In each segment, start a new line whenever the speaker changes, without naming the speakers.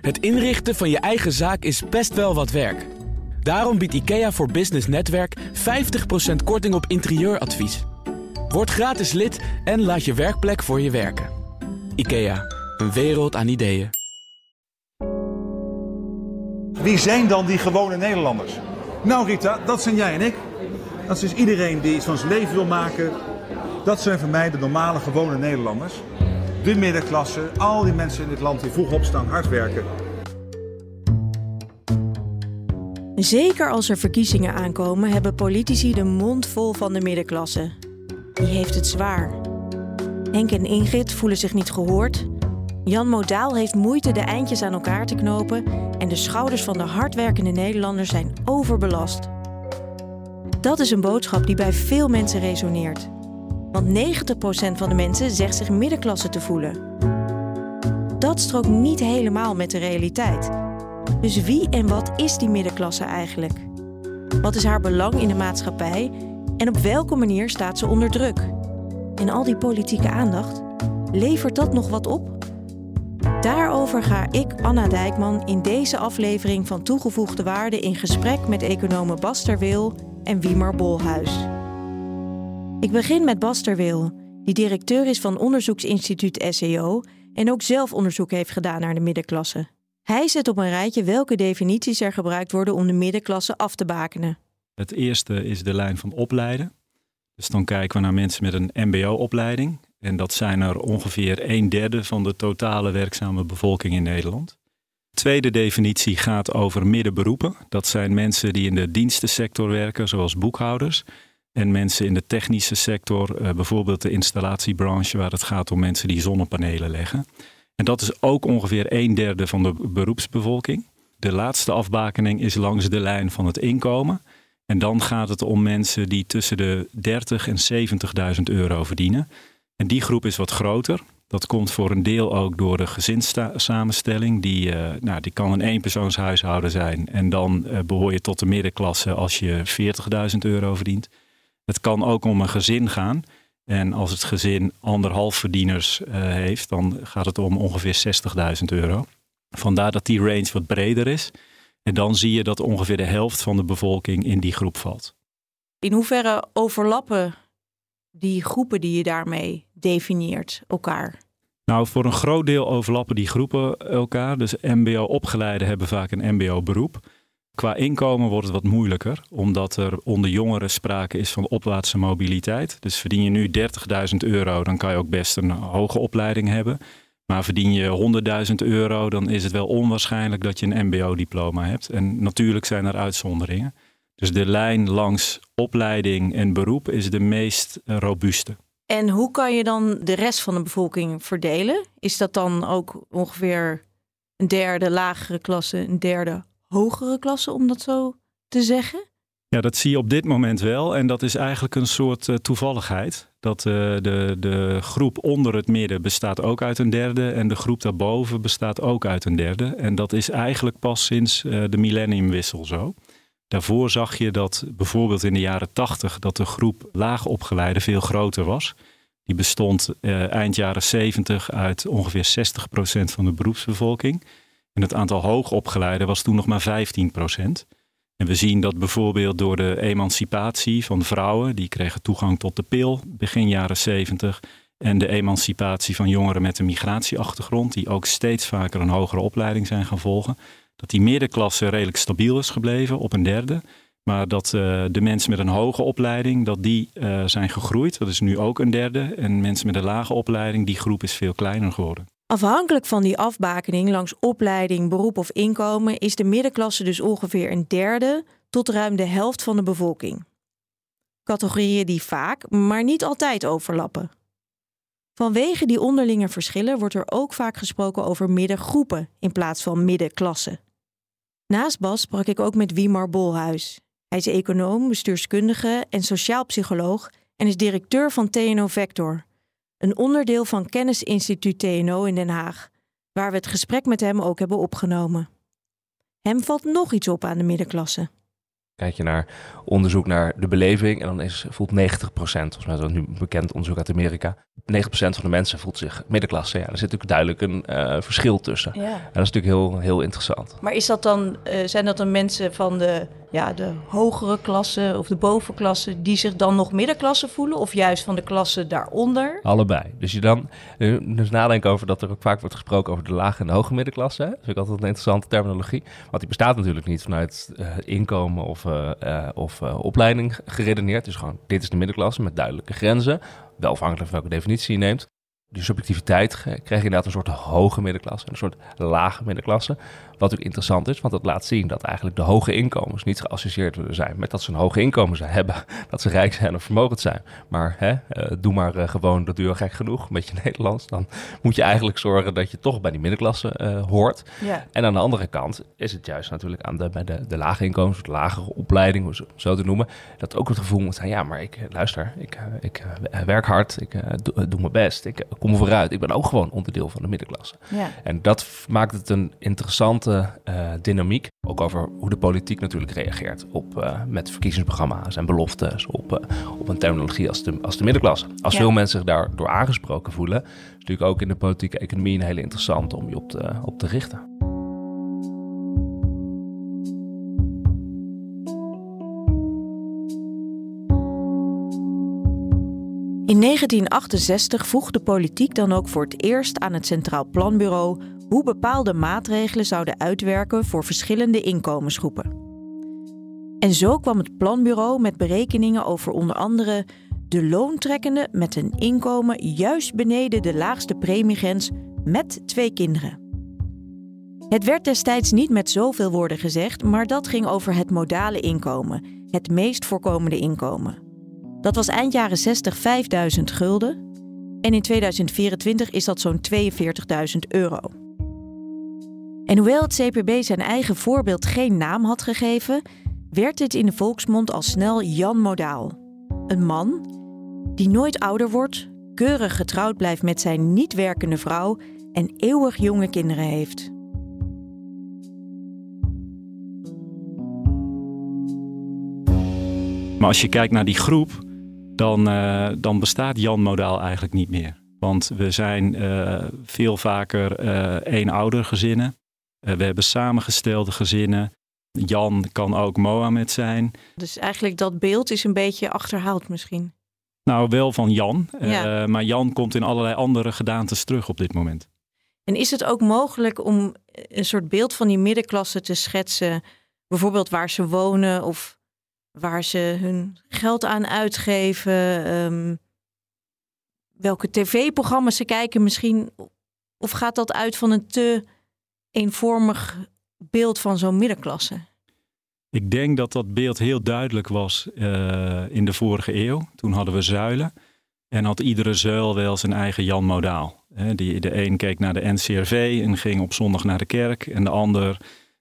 Het inrichten van je eigen zaak is best wel wat werk. Daarom biedt IKEA voor Business Netwerk 50% korting op interieuradvies. Word gratis lid en laat je werkplek voor je werken. IKEA, een wereld aan ideeën.
Wie zijn dan die gewone Nederlanders? Nou Rita, dat zijn jij en ik. Dat is iedereen die iets van zijn leven wil maken. Dat zijn voor mij de normale gewone Nederlanders. De middenklasse, al die mensen in dit land die vroeg opstaan, hard werken.
Zeker als er verkiezingen aankomen, hebben politici de mond vol van de middenklasse. Die heeft het zwaar. Henk en Ingrid voelen zich niet gehoord. Jan Modaal heeft moeite de eindjes aan elkaar te knopen en de schouders van de hardwerkende Nederlanders zijn overbelast. Dat is een boodschap die bij veel mensen resoneert. Want 90% van de mensen zegt zich middenklasse te voelen. Dat strookt niet helemaal met de realiteit. Dus wie en wat is die middenklasse eigenlijk? Wat is haar belang in de maatschappij en op welke manier staat ze onder druk? En al die politieke aandacht, levert dat nog wat op? Daarover ga ik, Anna Dijkman, in deze aflevering van Toegevoegde Waarde in gesprek met economen Bas Terweel en Wiemer Bolhuis. Ik begin met Bas Terweel, die directeur is van onderzoeksinstituut SEO en ook zelf onderzoek heeft gedaan naar de middenklasse. Hij zet op een rijtje welke definities er gebruikt worden om de middenklasse af te bakenen.
Het eerste is de lijn van opleiden. Dus dan kijken we naar mensen met een MBO-opleiding. En dat zijn er ongeveer een derde van de totale werkzame bevolking in Nederland. Tweede definitie gaat over middenberoepen. Dat zijn mensen die in de dienstensector werken, zoals boekhouders. En mensen in de technische sector, eh, bijvoorbeeld de installatiebranche, waar het gaat om mensen die zonnepanelen leggen. En dat is ook ongeveer een derde van de beroepsbevolking. De laatste afbakening is langs de lijn van het inkomen. En dan gaat het om mensen die tussen de 30 en 70.000 euro verdienen. En die groep is wat groter. Dat komt voor een deel ook door de gezinssamenstelling. Die, uh, nou, die kan een eenpersoonshuishouden zijn. En dan uh, behoor je tot de middenklasse als je 40.000 euro verdient. Het kan ook om een gezin gaan. En als het gezin anderhalf verdieners uh, heeft, dan gaat het om ongeveer 60.000 euro. Vandaar dat die range wat breder is. En dan zie je dat ongeveer de helft van de bevolking in die groep valt.
In hoeverre overlappen die groepen die je daarmee definieert elkaar?
Nou, voor een groot deel overlappen die groepen elkaar. Dus MBO-opgeleiden hebben vaak een MBO-beroep. Qua inkomen wordt het wat moeilijker, omdat er onder jongeren sprake is van opwaartse mobiliteit. Dus verdien je nu 30.000 euro, dan kan je ook best een hoge opleiding hebben. Maar verdien je 100.000 euro, dan is het wel onwaarschijnlijk dat je een MBO-diploma hebt. En natuurlijk zijn er uitzonderingen. Dus de lijn langs opleiding en beroep is de meest robuuste.
En hoe kan je dan de rest van de bevolking verdelen? Is dat dan ook ongeveer een derde lagere klasse, een derde hogere klasse, om dat zo te zeggen?
Ja, dat zie je op dit moment wel. En dat is eigenlijk een soort uh, toevalligheid. Dat uh, de, de groep onder het midden bestaat ook uit een derde. En de groep daarboven bestaat ook uit een derde. En dat is eigenlijk pas sinds uh, de millenniumwissel zo. Daarvoor zag je dat bijvoorbeeld in de jaren 80 dat de groep laagopgeleide veel groter was. Die bestond eind jaren 70 uit ongeveer 60% van de beroepsbevolking. En het aantal hoogopgeleiden was toen nog maar 15%. En we zien dat bijvoorbeeld door de emancipatie van vrouwen, die kregen toegang tot de pil begin jaren 70. En de emancipatie van jongeren met een migratieachtergrond, die ook steeds vaker een hogere opleiding zijn gaan volgen. Dat die middenklasse redelijk stabiel is gebleven op een derde. Maar dat uh, de mensen met een hoge opleiding, dat die uh, zijn gegroeid. Dat is nu ook een derde. En mensen met een lage opleiding, die groep is veel kleiner geworden.
Afhankelijk van die afbakening langs opleiding, beroep of inkomen is de middenklasse dus ongeveer een derde tot ruim de helft van de bevolking. Categorieën die vaak, maar niet altijd overlappen. Vanwege die onderlinge verschillen wordt er ook vaak gesproken over middengroepen in plaats van middenklassen. Naast Bas sprak ik ook met Wiemar Bolhuis. Hij is econoom, bestuurskundige en sociaal psycholoog en is directeur van TNO Vector, een onderdeel van Kennisinstituut TNO in Den Haag, waar we het gesprek met hem ook hebben opgenomen. Hem valt nog iets op aan de middenklasse.
Kijk je naar onderzoek naar de beleving en dan is, voelt 90%, volgens mij is dat nu bekend onderzoek uit Amerika, 90% van de mensen voelt zich middenklasse. Ja, er zit natuurlijk duidelijk een uh, verschil tussen. Ja. En dat is natuurlijk heel, heel interessant.
Maar is dat dan, uh, zijn dat dan mensen van de, ja, de hogere klasse of de bovenklasse die zich dan nog middenklasse voelen? Of juist van de klasse daaronder?
Allebei. Dus je dan dus nadenken over dat er ook vaak wordt gesproken over de lage en de hoge middenklasse. Hè? Dat vind ik altijd een interessante terminologie. Want die bestaat natuurlijk niet vanuit uh, inkomen of, of opleiding geredeneerd. Dus gewoon, dit is de middenklasse met duidelijke grenzen. Wel afhankelijk van welke definitie je neemt die subjectiviteit krijg je inderdaad een soort hoge middenklasse en een soort lage middenklasse. Wat ook interessant is, want dat laat zien dat eigenlijk de hoge inkomens niet geassocieerd willen zijn met dat ze een hoge inkomen hebben, dat ze rijk zijn of vermogend zijn. Maar hè, uh, doe maar uh, gewoon de deur gek genoeg met je Nederlands. Dan moet je eigenlijk zorgen dat je toch bij die middenklasse uh, hoort. Ja. En aan de andere kant is het juist natuurlijk aan de, bij de, de lage inkomens, de lagere opleiding, hoe zo te noemen, dat ook het gevoel moet zijn, ja, maar ik luister, ik, ik werk hard, ik doe, doe mijn best, ik kom vooruit. Ik ben ook gewoon onderdeel van de middenklasse. Ja. En dat maakt het een interessante uh, dynamiek. Ook over hoe de politiek natuurlijk reageert op, uh, met verkiezingsprogramma's en beloftes op, uh, op een terminologie als de, als de middenklasse. Als veel mensen zich daardoor aangesproken voelen, is natuurlijk ook in de politieke economie een hele interessante om je op te, op te richten.
In 1968 vroeg de politiek dan ook voor het eerst aan het Centraal Planbureau hoe bepaalde maatregelen zouden uitwerken voor verschillende inkomensgroepen. En zo kwam het planbureau met berekeningen over onder andere de loontrekkende met een inkomen juist beneden de laagste premiegrens met twee kinderen. Het werd destijds niet met zoveel woorden gezegd, maar dat ging over het modale inkomen, het meest voorkomende inkomen. Dat was eind jaren 60 5000 gulden en in 2024 is dat zo'n 42.000 euro. En hoewel het CPB zijn eigen voorbeeld geen naam had gegeven, werd dit in de volksmond al snel Jan Modaal. Een man die nooit ouder wordt, keurig getrouwd blijft met zijn niet werkende vrouw en eeuwig jonge kinderen heeft.
Maar als je kijkt naar die groep, dan, uh, dan bestaat Jan Modaal eigenlijk niet meer. Want we zijn uh, veel vaker uh, eenoudergezinnen. we hebben samengestelde gezinnen. Jan kan ook Mohammed zijn.
Dus eigenlijk dat beeld is een beetje achterhaald misschien.
Nou, wel van Jan. Ja. maar Jan komt in allerlei andere gedaantes terug op dit moment.
En is het ook mogelijk om een soort beeld van die middenklasse te schetsen? Bijvoorbeeld waar ze wonen of waar ze hun geld aan uitgeven, ehm, welke tv-programma's ze kijken misschien. Of gaat dat uit van een te eenvormig beeld van zo'n middenklasse?
Ik denk dat dat beeld heel duidelijk was uh, in de vorige eeuw. Toen hadden we zuilen. En had iedere zuil wel zijn eigen Jan Modaal. Die, de een keek naar de NCRV en ging op zondag naar de kerk. En de ander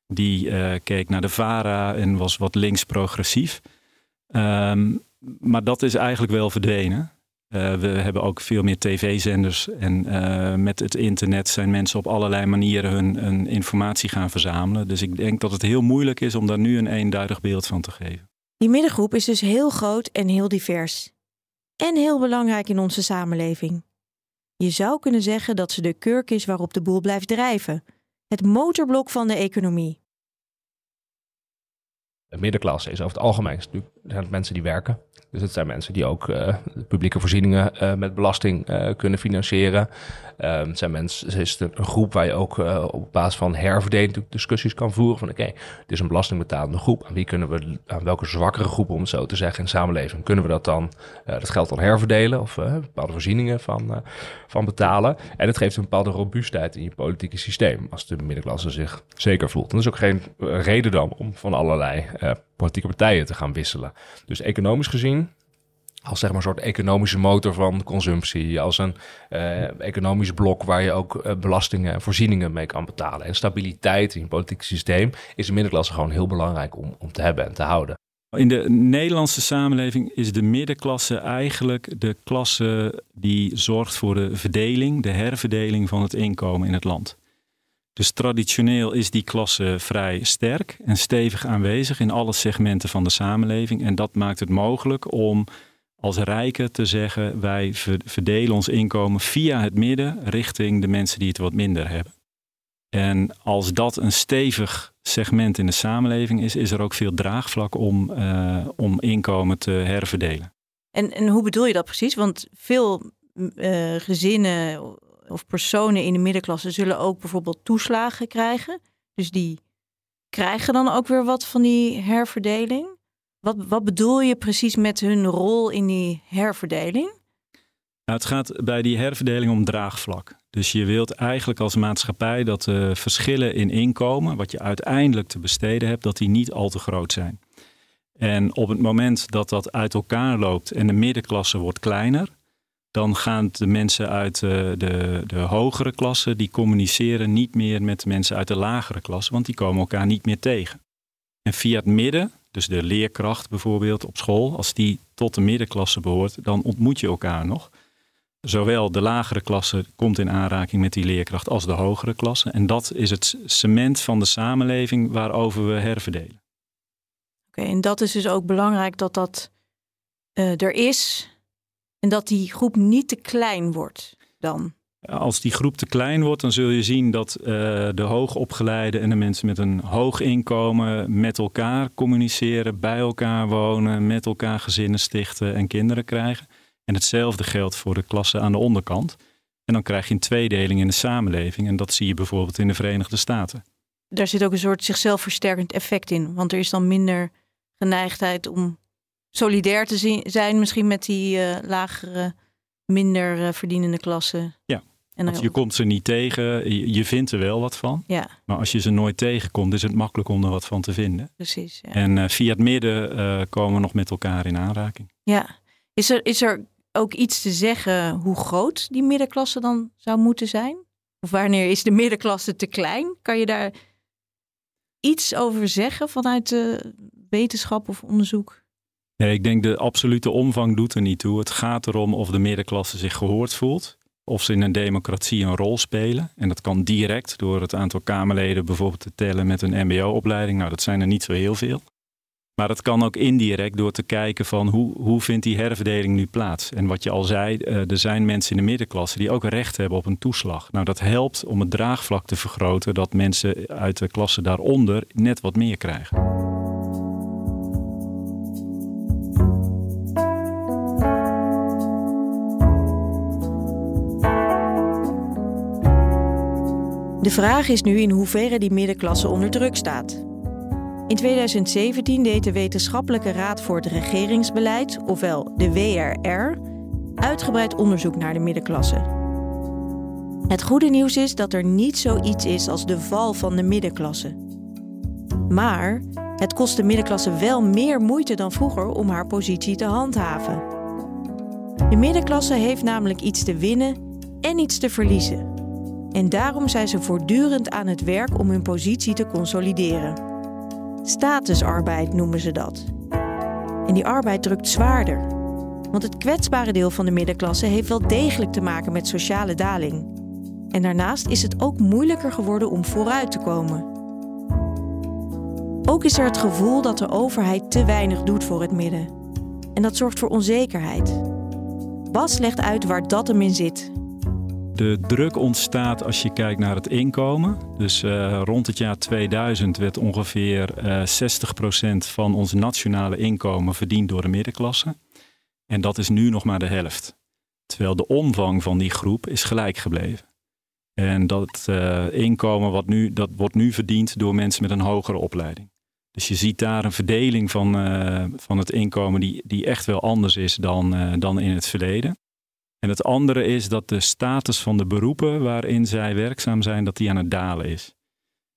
die uh, keek naar de VARA en was wat links progressief. Um, maar dat is eigenlijk wel verdwenen. Uh, we hebben ook veel meer tv-zenders en uh, met het internet zijn mensen op allerlei manieren hun, hun, informatie gaan verzamelen. Dus ik denk dat het heel moeilijk is om daar nu een eenduidig beeld van te geven.
Die middengroep is dus heel groot en heel divers. En heel belangrijk in onze samenleving. Je zou kunnen zeggen dat ze de kurk is waarop de boel blijft drijven. Het motorblok van de economie.
De middenklasse is over het algemeen natuurlijk zijn het mensen die werken. Dus het zijn mensen die ook uh, publieke voorzieningen uh, met belasting uh, kunnen financieren. Um, zijn mensen, is het een groep waar je ook op basis van herverdeling discussies kan voeren. Van oké, dit is een belastingbetalende groep. Aan wie kunnen we, aan welke zwakkere groepen om het zo te zeggen in samenleving, kunnen we dat dan, dat geld dan herverdelen of bepaalde voorzieningen van, van betalen. En het geeft een bepaalde robuustheid in je politieke systeem als de middenklasse zich zeker voelt. En dat is ook geen reden dan om van allerlei politieke partijen te gaan wisselen. Dus economisch gezien, als zeg maar een soort economische motor van consumptie, als een uh, economisch blok waar je ook uh, belastingen en voorzieningen mee kan betalen. En stabiliteit in het politieke systeem is de middenklasse gewoon heel belangrijk om, om te hebben en te houden.
In de Nederlandse samenleving is de middenklasse eigenlijk de klasse die zorgt voor de verdeling, de herverdeling van het inkomen in het land. Dus traditioneel is die klasse vrij sterk en stevig aanwezig in alle segmenten van de samenleving. En dat maakt het mogelijk om als rijken te zeggen: wij verdelen ons inkomen via het midden richting de mensen die het wat minder hebben. En als dat een stevig segment in de samenleving is, is er ook veel draagvlak om, uh, om inkomen te herverdelen.
En, en hoe bedoel je dat precies? Want veel uh, gezinnen of personen in de middenklasse zullen ook bijvoorbeeld toeslagen krijgen. Dus die krijgen dan ook weer wat van die herverdeling. Wat, wat bedoel je precies met hun rol in die herverdeling?
Nou, het gaat bij die herverdeling om draagvlak. Dus je wilt eigenlijk als maatschappij dat de verschillen in inkomen, wat je uiteindelijk te besteden hebt, dat die niet al te groot zijn. En op het moment dat dat uit elkaar loopt en de middenklasse wordt kleiner, dan gaan de mensen uit de, de, de hogere klasse, die communiceren niet meer met de mensen uit de lagere klasse, want die komen elkaar niet meer tegen. En via het midden, dus de leerkracht bijvoorbeeld op school, als die tot de middenklasse behoort, dan ontmoet je elkaar nog. Zowel de lagere klasse komt in aanraking met die leerkracht als de hogere klasse. En dat is het cement van de samenleving waarover we herverdelen.
Oké, en dat is dus ook belangrijk dat dat uh, er is en dat die groep niet te klein wordt dan.
Als die groep te klein wordt, dan zul je zien dat uh, de hoogopgeleide en de mensen met een hoog inkomen met elkaar communiceren, bij elkaar wonen, met elkaar gezinnen stichten en kinderen krijgen. En hetzelfde geldt voor de klasse aan de onderkant. En dan krijg je een tweedeling in de samenleving. En dat zie je bijvoorbeeld in de Verenigde Staten.
Daar zit ook een soort zichzelf versterkend effect in. Want er is dan minder geneigdheid om solidair te zijn, misschien met die uh, lagere, minder uh, verdienende klassen.
Ja. En je komt ze niet tegen, je, je, vindt er wel wat van.
Ja.
Maar als je ze nooit tegenkomt, is het makkelijk om er wat van te vinden.
Precies. Ja.
En uh, via het midden komen we nog met elkaar in aanraking.
Ja. Is er, is er ook iets te zeggen hoe groot die middenklasse dan zou moeten zijn? Of wanneer is de middenklasse te klein? Kan je daar iets over zeggen vanuit de wetenschap of onderzoek?
Nee, ik denk de absolute omvang doet er niet toe. Het gaat erom of de middenklasse zich gehoord voelt. Of ze in een democratie een rol spelen. En dat kan direct door het aantal Kamerleden bijvoorbeeld te tellen met een MBO-opleiding. Nou, dat zijn er niet zo heel veel. Maar het kan ook indirect door te kijken van hoe, hoe vindt die herverdeling nu plaats. En wat je al zei, eh, er zijn mensen in de middenklasse die ook recht hebben op een toeslag. Nou, dat helpt om het draagvlak te vergroten dat mensen uit de klasse daaronder net wat meer krijgen.
De vraag is nu in hoeverre die middenklasse onder druk staat. In 2017 deed de Wetenschappelijke Raad voor het Regeringsbeleid, ofwel de WRR, uitgebreid onderzoek naar de middenklasse. Het goede nieuws is dat er niet zoiets is als de val van de middenklasse. Maar het kost de middenklasse wel meer moeite dan vroeger om haar positie te handhaven. De middenklasse heeft namelijk iets te winnen en iets te verliezen. En daarom zijn ze voortdurend aan het werk om hun positie te consolideren. Statusarbeid noemen ze dat. En die arbeid drukt zwaarder. Want het kwetsbare deel van de middenklasse heeft wel degelijk te maken met sociale daling. En daarnaast is het ook moeilijker geworden om vooruit te komen. Ook is er het gevoel dat de overheid te weinig doet voor het midden. En dat zorgt voor onzekerheid. Bas legt uit waar dat hem in zit
de druk ontstaat als je kijkt naar het inkomen. Dus uh, rond het jaar 2000 werd ongeveer uh, eh, 60% van ons nationale inkomen verdiend door de middenklasse. En dat is nu nog maar de helft. Terwijl de omvang van die groep is gelijk gebleven. En dat uh, inkomen wat nu, dat wordt nu verdiend door mensen met een hogere opleiding. Dus je ziet daar een verdeling van, van het inkomen die, die echt wel anders is dan, dan in het verleden. En het andere is dat de status van de beroepen waarin zij werkzaam zijn, dat die aan het dalen is.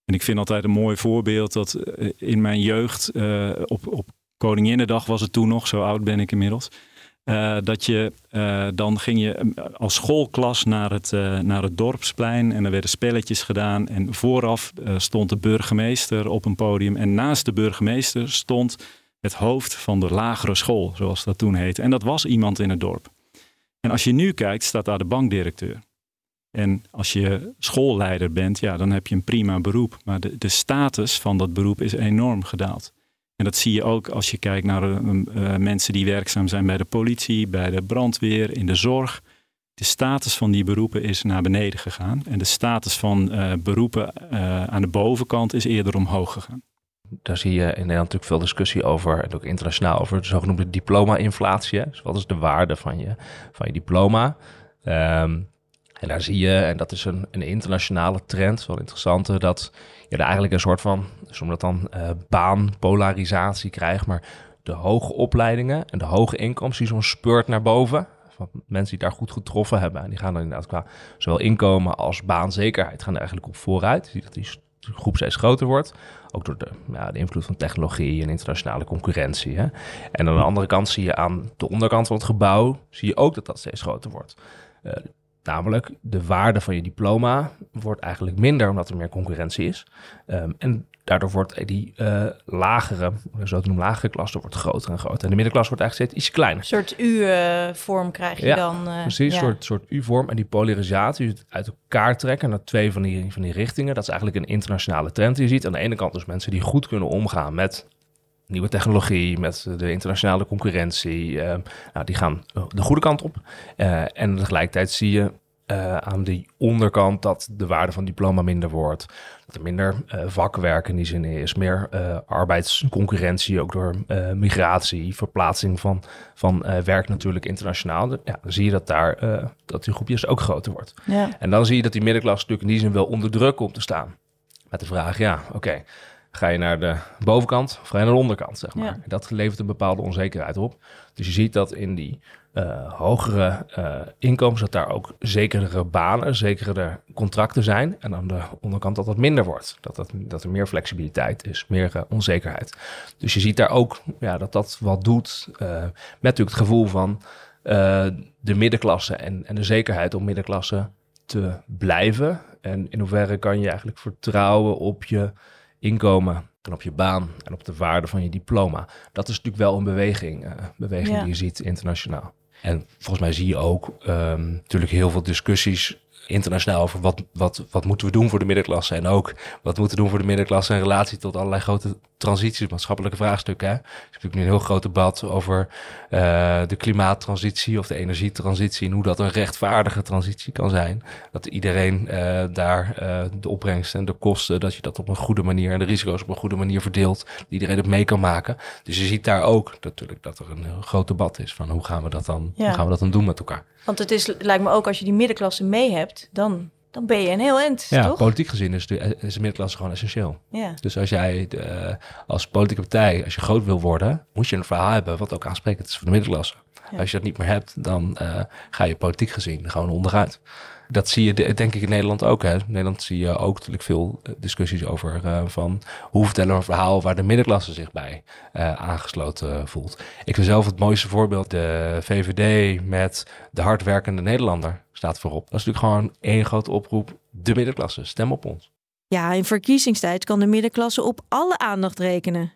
En ik vind altijd een mooi voorbeeld dat eh, in mijn jeugd, uh, op, op Koninginnedag was het toen nog, zo oud ben ik inmiddels. Uh, dat je, dan ging je als schoolklas naar het, naar het dorpsplein en er werden spelletjes gedaan. En vooraf stond de burgemeester op een podium en naast de burgemeester stond het hoofd van de lagere school, zoals dat toen heette. En dat was iemand in het dorp. En als je nu kijkt, staat daar de bankdirecteur. En als je schoolleider bent, ja, dan heb je een prima beroep. Maar de, de status van dat beroep is enorm gedaald. En dat zie je ook als je kijkt naar uh, mensen die werkzaam zijn bij de politie, bij de brandweer, in de zorg. De status van die beroepen is naar beneden gegaan. En de status van uh, beroepen aan de bovenkant is eerder omhoog gegaan.
Daar zie je in Nederland natuurlijk veel discussie over, en ook internationaal over de zogenoemde diploma-inflatie. Dus wat is de waarde van je, van je diploma? Um, en daar zie je, en dat is een, een internationale trend, wel interessant, dat je er eigenlijk een soort van, dus dat dan uh, baanpolarisatie krijgt, maar de hoge opleidingen en de hoge inkomsten, die zo'n speurt naar boven. Van mensen die daar goed getroffen hebben, en die gaan dan inderdaad qua zowel inkomen als baanzekerheid gaan er eigenlijk op vooruit. Je dat groep steeds groter wordt. Ook door de, ja, de invloed van technologie en internationale concurrentie. Hè. En aan de andere kant zie je aan de onderkant van het gebouw, zie je ook dat dat steeds groter wordt. Uh, Namelijk, de waarde van je diploma wordt eigenlijk minder omdat er meer concurrentie is. Um, en daardoor wordt die uh, lagere, zo te noemen lagere klasse, wordt groter en groter. En de middenklasse wordt eigenlijk steeds iets kleiner.
Een soort U-vorm krijg je
ja,
dan.
Uh, precies, een ja. soort, soort U-vorm. En die polarisatie, het uit elkaar trekken naar twee van die, van die richtingen, dat is eigenlijk een internationale trend die je ziet. Aan de ene kant dus mensen die goed kunnen omgaan met nieuwe technologie, met de internationale concurrentie. Uh, nou, die gaan de goede kant op. En tegelijkertijd zie je uh, aan de onderkant dat de waarde van diploma minder wordt. Dat er minder vakwerk in die zin is. Meer arbeidsconcurrentie, ook door migratie, verplaatsing van, van werk natuurlijk internationaal. Ja, dan zie je dat daar dat die groepjes ook groter wordt.
Ja.
En dan zie je dat die middenklasse natuurlijk in die zin wel onder druk komt te staan. Met de vraag, ja, oké. Okay, Ga je naar de bovenkant of ga je naar de onderkant, zeg maar.
Ja.
Dat levert een bepaalde onzekerheid op. Dus je ziet dat in die uh, hogere uh, inkomens, dat daar ook zekere banen, zekere contracten zijn. En aan de onderkant dat dat minder wordt. Dat, dat, dat er meer flexibiliteit is, meer uh, onzekerheid. Dus je ziet daar ook ja, dat dat wat doet met natuurlijk het gevoel van de middenklasse en, en de zekerheid om middenklasse te blijven. En in hoeverre kan je eigenlijk vertrouwen op je inkomen en op je baan en op de waarde van je diploma. Dat is natuurlijk wel een beweging, uh, beweging
Ja.
die je ziet internationaal. En volgens mij zie je ook um, natuurlijk heel veel discussies internationaal over wat, wat, wat moeten we doen voor de middenklasse. En ook wat moeten we doen voor de middenklasse in relatie tot allerlei grote transities, maatschappelijke vraagstukken. Hè? Er is natuurlijk nu een heel groot debat over uh, de klimaattransitie of de energietransitie en hoe dat een rechtvaardige transitie kan zijn. Dat iedereen uh, daar uh, de opbrengst en de kosten, dat je dat op een goede manier en de risico's op een goede manier verdeelt. Dat iedereen het mee kan maken. Dus je ziet daar ook natuurlijk dat er een heel groot debat is van hoe gaan we dat dan,
Ja.
hoe gaan we dat dan doen met elkaar.
Want het is, lijkt me ook, als je die middenklasse mee hebt, dan, dan ben je een heel eind,
Ja,
toch?
politiek gezien is de, is de middenklasse gewoon essentieel.
Ja.
Dus als jij de, als politieke partij, als je groot wil worden, moet je een verhaal hebben wat ook aansprekend is voor de middenklasse.
Ja.
Als je dat niet meer hebt, dan uh, ga je politiek gezien gewoon onderuit. Dat zie je de, denk ik in Nederland ook. Hè. In Nederland zie je ook natuurlijk veel eh, discussies over uh, van hoe vertellen we een verhaal waar de middenklasse zich bij uh, aangesloten voelt. Ik vind zelf het mooiste voorbeeld de VVD met de hardwerkende Nederlander staat voorop. Dat is natuurlijk gewoon één grote oproep. De middenklasse, stem op ons.
Ja, in verkiezingstijd kan de middenklasse op alle aandacht rekenen.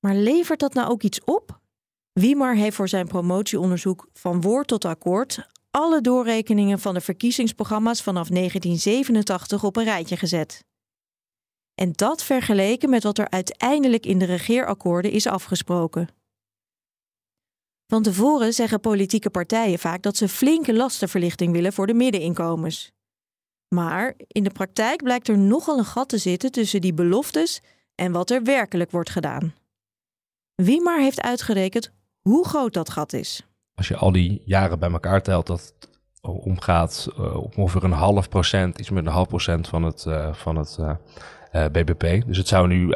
Maar levert dat nou ook iets op? Wiemar heeft voor zijn promotieonderzoek van woord tot akkoord alle doorrekeningen van de verkiezingsprogramma's vanaf 1987 op een rijtje gezet. En dat vergeleken met wat er uiteindelijk in de regeerakkoorden is afgesproken. Van tevoren zeggen politieke partijen vaak dat ze flinke lastenverlichting willen voor de middeninkomens. Maar in de praktijk blijkt er nogal een gat te zitten tussen die beloftes en wat er werkelijk wordt gedaan. Wie maar heeft uitgerekend hoe groot dat gat is.
Als je al die jaren bij elkaar telt, dat het omgaat uh, op ongeveer een half procent, iets met een half procent van het, uh, van het uh, BBP. Dus het zou nu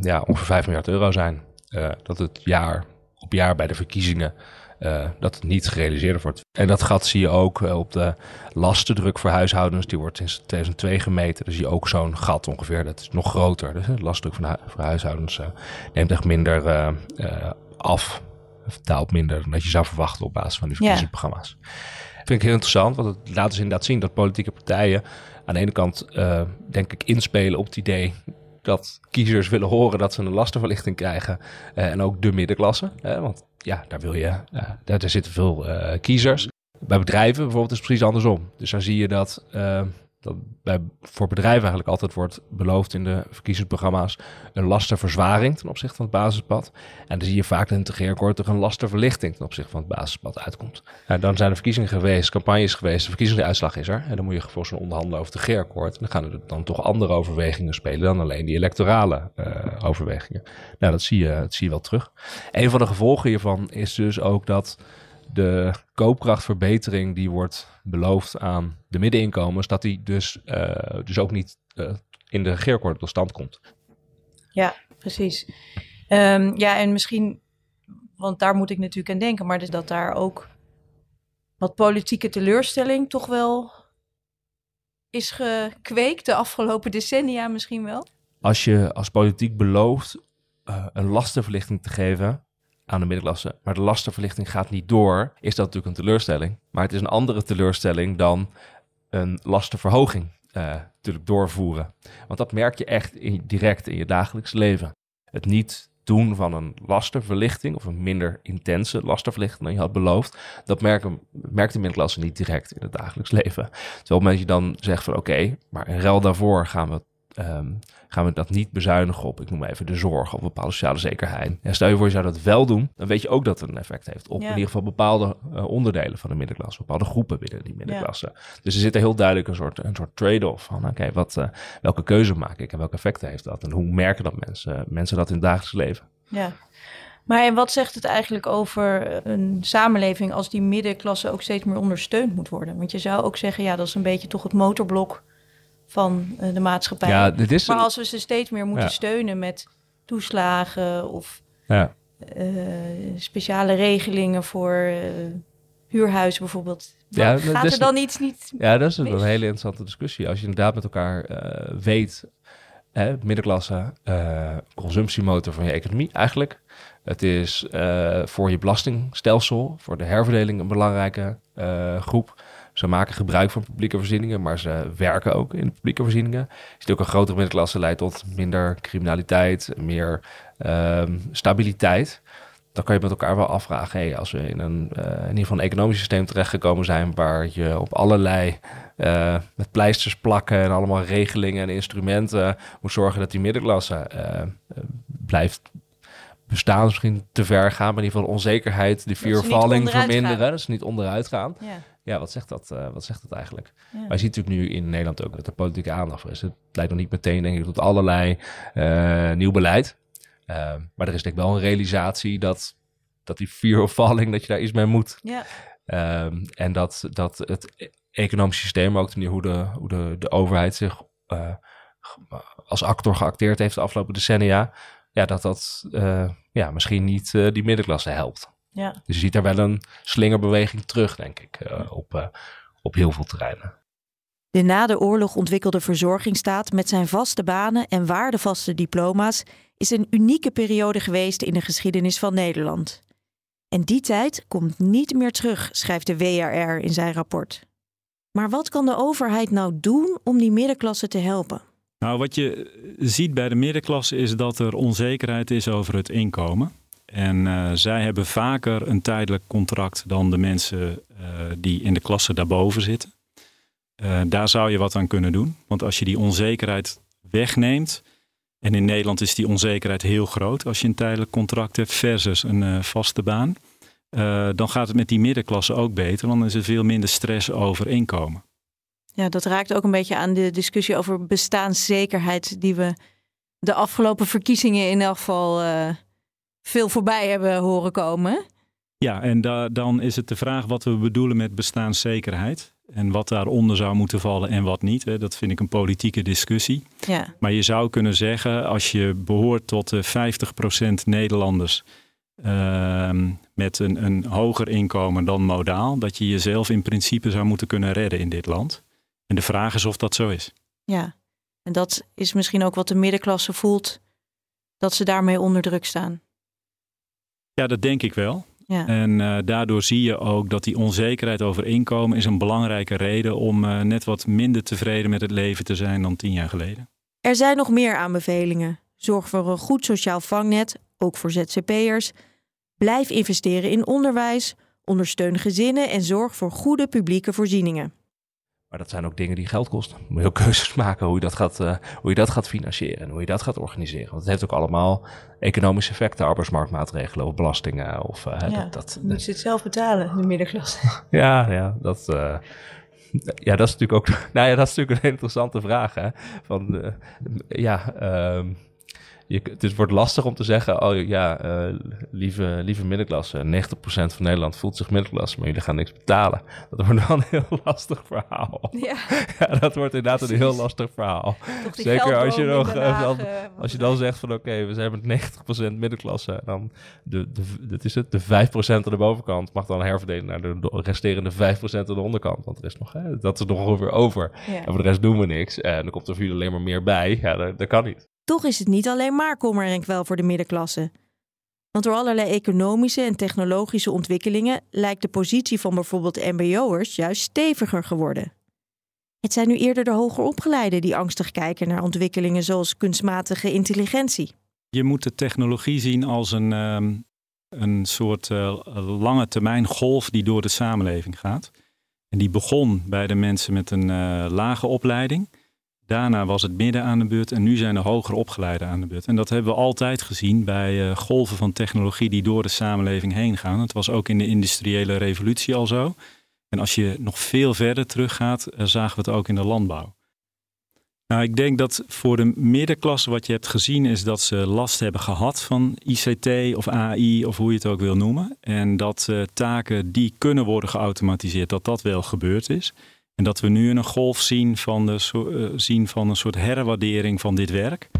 ja, ongeveer 5 miljard euro zijn. dat het jaar op jaar bij de verkiezingen dat niet gerealiseerd wordt. En dat gat zie je ook op de lastendruk voor huishoudens. Die wordt sinds 2002 gemeten. Dus zie je ook zo'n gat ongeveer. Dat is nog groter. Dus de lastendruk van voor huishoudens neemt echt minder af. Daalt minder dan dat je zou verwachten op basis van die verkiezingsprogramma's. Ja. Vind ik heel interessant, want het laat dus inderdaad zien dat politieke partijen aan de ene kant, denk ik, inspelen op het idee dat kiezers willen horen dat ze een lastenverlichting krijgen. Uh, en ook de middenklasse. Uh, want ja, daar wil je. Uh, daar, daar, zitten veel kiezers. Bij bedrijven bijvoorbeeld is het precies andersom. Dus dan zie je dat, dat voor bedrijven eigenlijk altijd wordt beloofd in de verkiezingsprogramma's een lastenverzwaring ten opzichte van het basispad. En dan zie je vaak in het integreerakkoord toch een lastenverlichting ten opzichte van het basispad uitkomt. En dan zijn er verkiezingen geweest, campagnes geweest, de verkiezingsuitslag is er. En dan moet je vervolgens een onderhandelen over het regeerakkoord. En dan gaan er dan toch andere overwegingen spelen dan alleen die electorale uh, overwegingen. Nou, dat zie, je, dat zie je wel terug. Een van de gevolgen hiervan is dus ook dat de koopkrachtverbetering die wordt beloofd aan de middeninkomens, dat die dus, uh, dus ook niet uh, in de regeerakkoord tot stand komt.
Ja, precies. Um, ja, en misschien, want daar moet ik natuurlijk aan denken, maar dus dat daar ook wat politieke teleurstelling toch wel is gekweekt de afgelopen decennia misschien wel?
Als je als politiek belooft uh, een lastenverlichting te geven, aan de middenklasse. Maar de lastenverlichting gaat niet door. Is dat natuurlijk een teleurstelling. Maar het is een andere teleurstelling dan een lastenverhoging uh, natuurlijk doorvoeren. Want dat merk je echt direct in je dagelijks leven. Het niet doen van een lastenverlichting of een minder intense lastenverlichting dan je had beloofd, dat merken, merkt de middenklasse niet direct in het dagelijks leven. Terwijl je dan zegt van oké, maar in ruil daarvoor gaan we um, gaan we dat niet bezuinigen op, ik noem even de zorg of bepaalde sociale zekerheid. En stel je voor, je zou dat wel doen, dan weet je ook dat het een effect heeft op ja. in ieder geval bepaalde uh, onderdelen van de middenklasse, bepaalde groepen binnen die middenklasse. Ja. Dus er zit er heel duidelijk een soort, een soort trade-off van, oké, okay, wat, uh, welke keuze maak ik en welke effecten heeft dat? En hoe merken dat mensen, mensen dat in het dagelijks leven?
Ja. Maar en wat zegt het eigenlijk over een samenleving als die middenklasse ook steeds meer ondersteund moet worden? Want je zou ook zeggen, ja, dat is een beetje toch het motorblok van uh, de maatschappij.
Ja, dit is
maar als we ze steeds meer moeten ja. steunen met toeslagen of
ja.
uh, speciale regelingen voor uh, huurhuizen bijvoorbeeld.
Ja,
gaat er dan iets niet
Ja, dat is een, een hele interessante discussie. Als je inderdaad met elkaar weet, hè, middenklasse, consumptiemotor van je economie eigenlijk. Het is voor je belastingstelsel, voor de herverdeling een belangrijke groep. Ze maken gebruik van publieke voorzieningen, maar ze werken ook in publieke voorzieningen. Je ziet ook een grotere middenklasse leidt tot minder criminaliteit, meer um, stabiliteit. Dan kan je met elkaar wel afvragen, hey, als we in een, uh, in ieder geval een economisch systeem terechtgekomen zijn waar je op allerlei uh, met pleisters plakken en allemaal regelingen en instrumenten moet zorgen dat die middenklasse uh, blijft bestaan misschien te ver gaan, maar in ieder geval onzekerheid, de fear falling verminderen. Dat is niet onderuit gaan.
Ja.
Ja, wat zegt dat, uh, wat zegt dat eigenlijk? Ja. Maar je ziet natuurlijk nu in Nederland ook dat er politieke aandacht voor is. Het leidt nog niet meteen, denk ik, tot allerlei uh, nieuw beleid. Uh, maar er is denk ik wel een realisatie dat, dat die fear of falling, dat je daar iets mee moet.
Ja.
Um, en dat, dat het economische systeem, maar ook de manier hoe de, hoe de, de overheid zich als actor geacteerd heeft de afgelopen decennia, ja, dat dat ja, misschien niet die middenklasse helpt.
Ja.
Dus je ziet daar wel een slingerbeweging terug, denk ik, uh, op, uh, op heel veel terreinen.
De na de oorlog ontwikkelde verzorgingsstaat met zijn vaste banen en waardevaste diploma's is een unieke periode geweest in de geschiedenis van Nederland. En die tijd komt niet meer terug, schrijft de WRR in zijn rapport. Maar wat kan de overheid nou doen om die middenklasse te helpen?
Nou, wat je ziet bij de middenklasse is dat er onzekerheid is over het inkomen. En uh, zij hebben vaker een tijdelijk contract dan de mensen uh, die in de klasse daarboven zitten. Uh, daar zou je wat aan kunnen doen. Want als je die onzekerheid wegneemt. En in Nederland is die onzekerheid heel groot als je een tijdelijk contract hebt versus een vaste baan. dan gaat het met die middenklasse ook beter. Dan is er veel minder stress over inkomen.
Ja, dat raakt ook een beetje aan de discussie over bestaanszekerheid. die we de afgelopen verkiezingen in elk geval veel voorbij hebben horen komen.
Ja, en da dan is het de vraag wat we bedoelen met bestaanszekerheid. En wat daaronder zou moeten vallen en wat niet. Hè. Dat vind ik een politieke discussie.
Ja.
Maar je zou kunnen zeggen, als je behoort tot de 50% Nederlanders uh, met een, een hoger inkomen dan modaal, dat je jezelf in principe zou moeten kunnen redden in dit land. En de vraag is of dat zo is.
Ja, en dat is misschien ook wat de middenklasse voelt, dat ze daarmee onder druk staan.
Ja, dat denk ik wel.
Ja.
En uh, daardoor zie je ook dat die onzekerheid over inkomen is een belangrijke reden om uh, net wat minder tevreden met het leven te zijn dan tien jaar geleden.
Er zijn nog meer aanbevelingen. Zorg voor een goed sociaal vangnet, ook voor ZZP'ers. Blijf investeren in onderwijs. ondersteun gezinnen en zorg voor goede publieke voorzieningen.
Maar dat zijn ook dingen die geld kosten. Moet je ook keuzes maken hoe je dat gaat, uh, hoe je dat gaat financieren en hoe je dat gaat organiseren. Want het heeft ook allemaal economische effecten, arbeidsmarktmaatregelen of belastingen. Of, uh,
ja,
dat, dat,
moet je het zelf betalen, de middenklasse.
ja, ja, dat, uh, ja, dat is natuurlijk ook. Nou ja, dat is natuurlijk een interessante vraag. Hè? Van, ja, um, je, het wordt lastig om te zeggen, oh ja, uh, lieve, lieve middenklasse, 90% van Nederland voelt zich middenklasse, maar jullie gaan niks betalen. Dat wordt dan een heel lastig verhaal. Ja, ja dat wordt inderdaad Precies. een heel lastig verhaal. Zeker als je, nog, dan, als je dan zegt van oké, okay, we zijn met 90% middenklasse, dan de, de, dat is het, de 5% aan de bovenkant mag dan herverdelen naar de resterende 5% aan de onderkant. Want er is nog, hè, dat is nog ongeveer over. Ja. En voor de rest doen we niks. En dan komt er voor jullie alleen maar meer bij. Ja, dat, dat kan niet.
Toch is het niet alleen maar kommer en kwel voor de middenklasse. Want door allerlei economische en technologische ontwikkelingen lijkt de positie van bijvoorbeeld MBO'ers juist steviger geworden. Het zijn nu eerder de hoger opgeleiden die angstig kijken naar ontwikkelingen zoals kunstmatige intelligentie.
Je moet de technologie zien als een, ehm, een soort uh, lange termijn golf die door de samenleving gaat. En die begon bij de mensen met een uh, lage opleiding. Daarna was het midden aan de beurt en nu zijn de hoger opgeleiden aan de beurt. En dat hebben we altijd gezien bij uh, golven van technologie die door de samenleving heen gaan. Het was ook in de industriële revolutie al zo. En als je nog veel verder teruggaat, uh, zagen we het ook in de landbouw. Nou, ik denk dat voor de middenklasse wat je hebt gezien is dat ze last hebben gehad van ICT of AI of hoe je het ook wil noemen. En dat uh, taken die kunnen worden geautomatiseerd, dat dat wel gebeurd is. En dat we nu een golf zien van, de, uh, zien van een soort herwaardering van dit werk.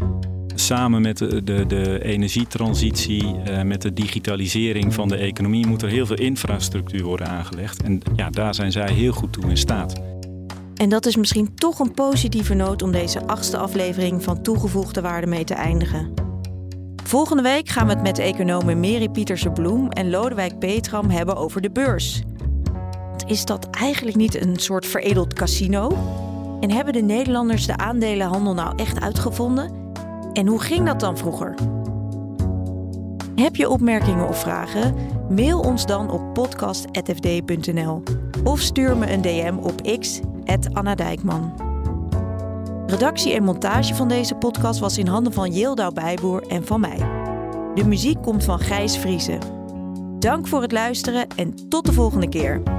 Samen met de, de, energietransitie, uh, met de digitalisering van de economie, moet er heel veel infrastructuur worden aangelegd. En ja, daar zijn zij heel goed toe in staat.
En dat is misschien toch een positieve noot om deze achtste aflevering van Toegevoegde Waarde mee te eindigen. Volgende week gaan we het met economen Mary Pieterse Bloem en Lodewijk Petram hebben over de beurs is dat eigenlijk niet een soort veredeld casino? En hebben de Nederlanders de aandelenhandel nou echt uitgevonden? En hoe ging dat dan vroeger? Heb je opmerkingen of vragen? Mail ons dan op podcast.fd.nl of stuur me een DM op x Anna. Redactie en montage van deze podcast was in handen van Jildau Bijboer en van mij. De muziek komt van Gijs Vriezen. Dank voor het luisteren en tot de volgende keer.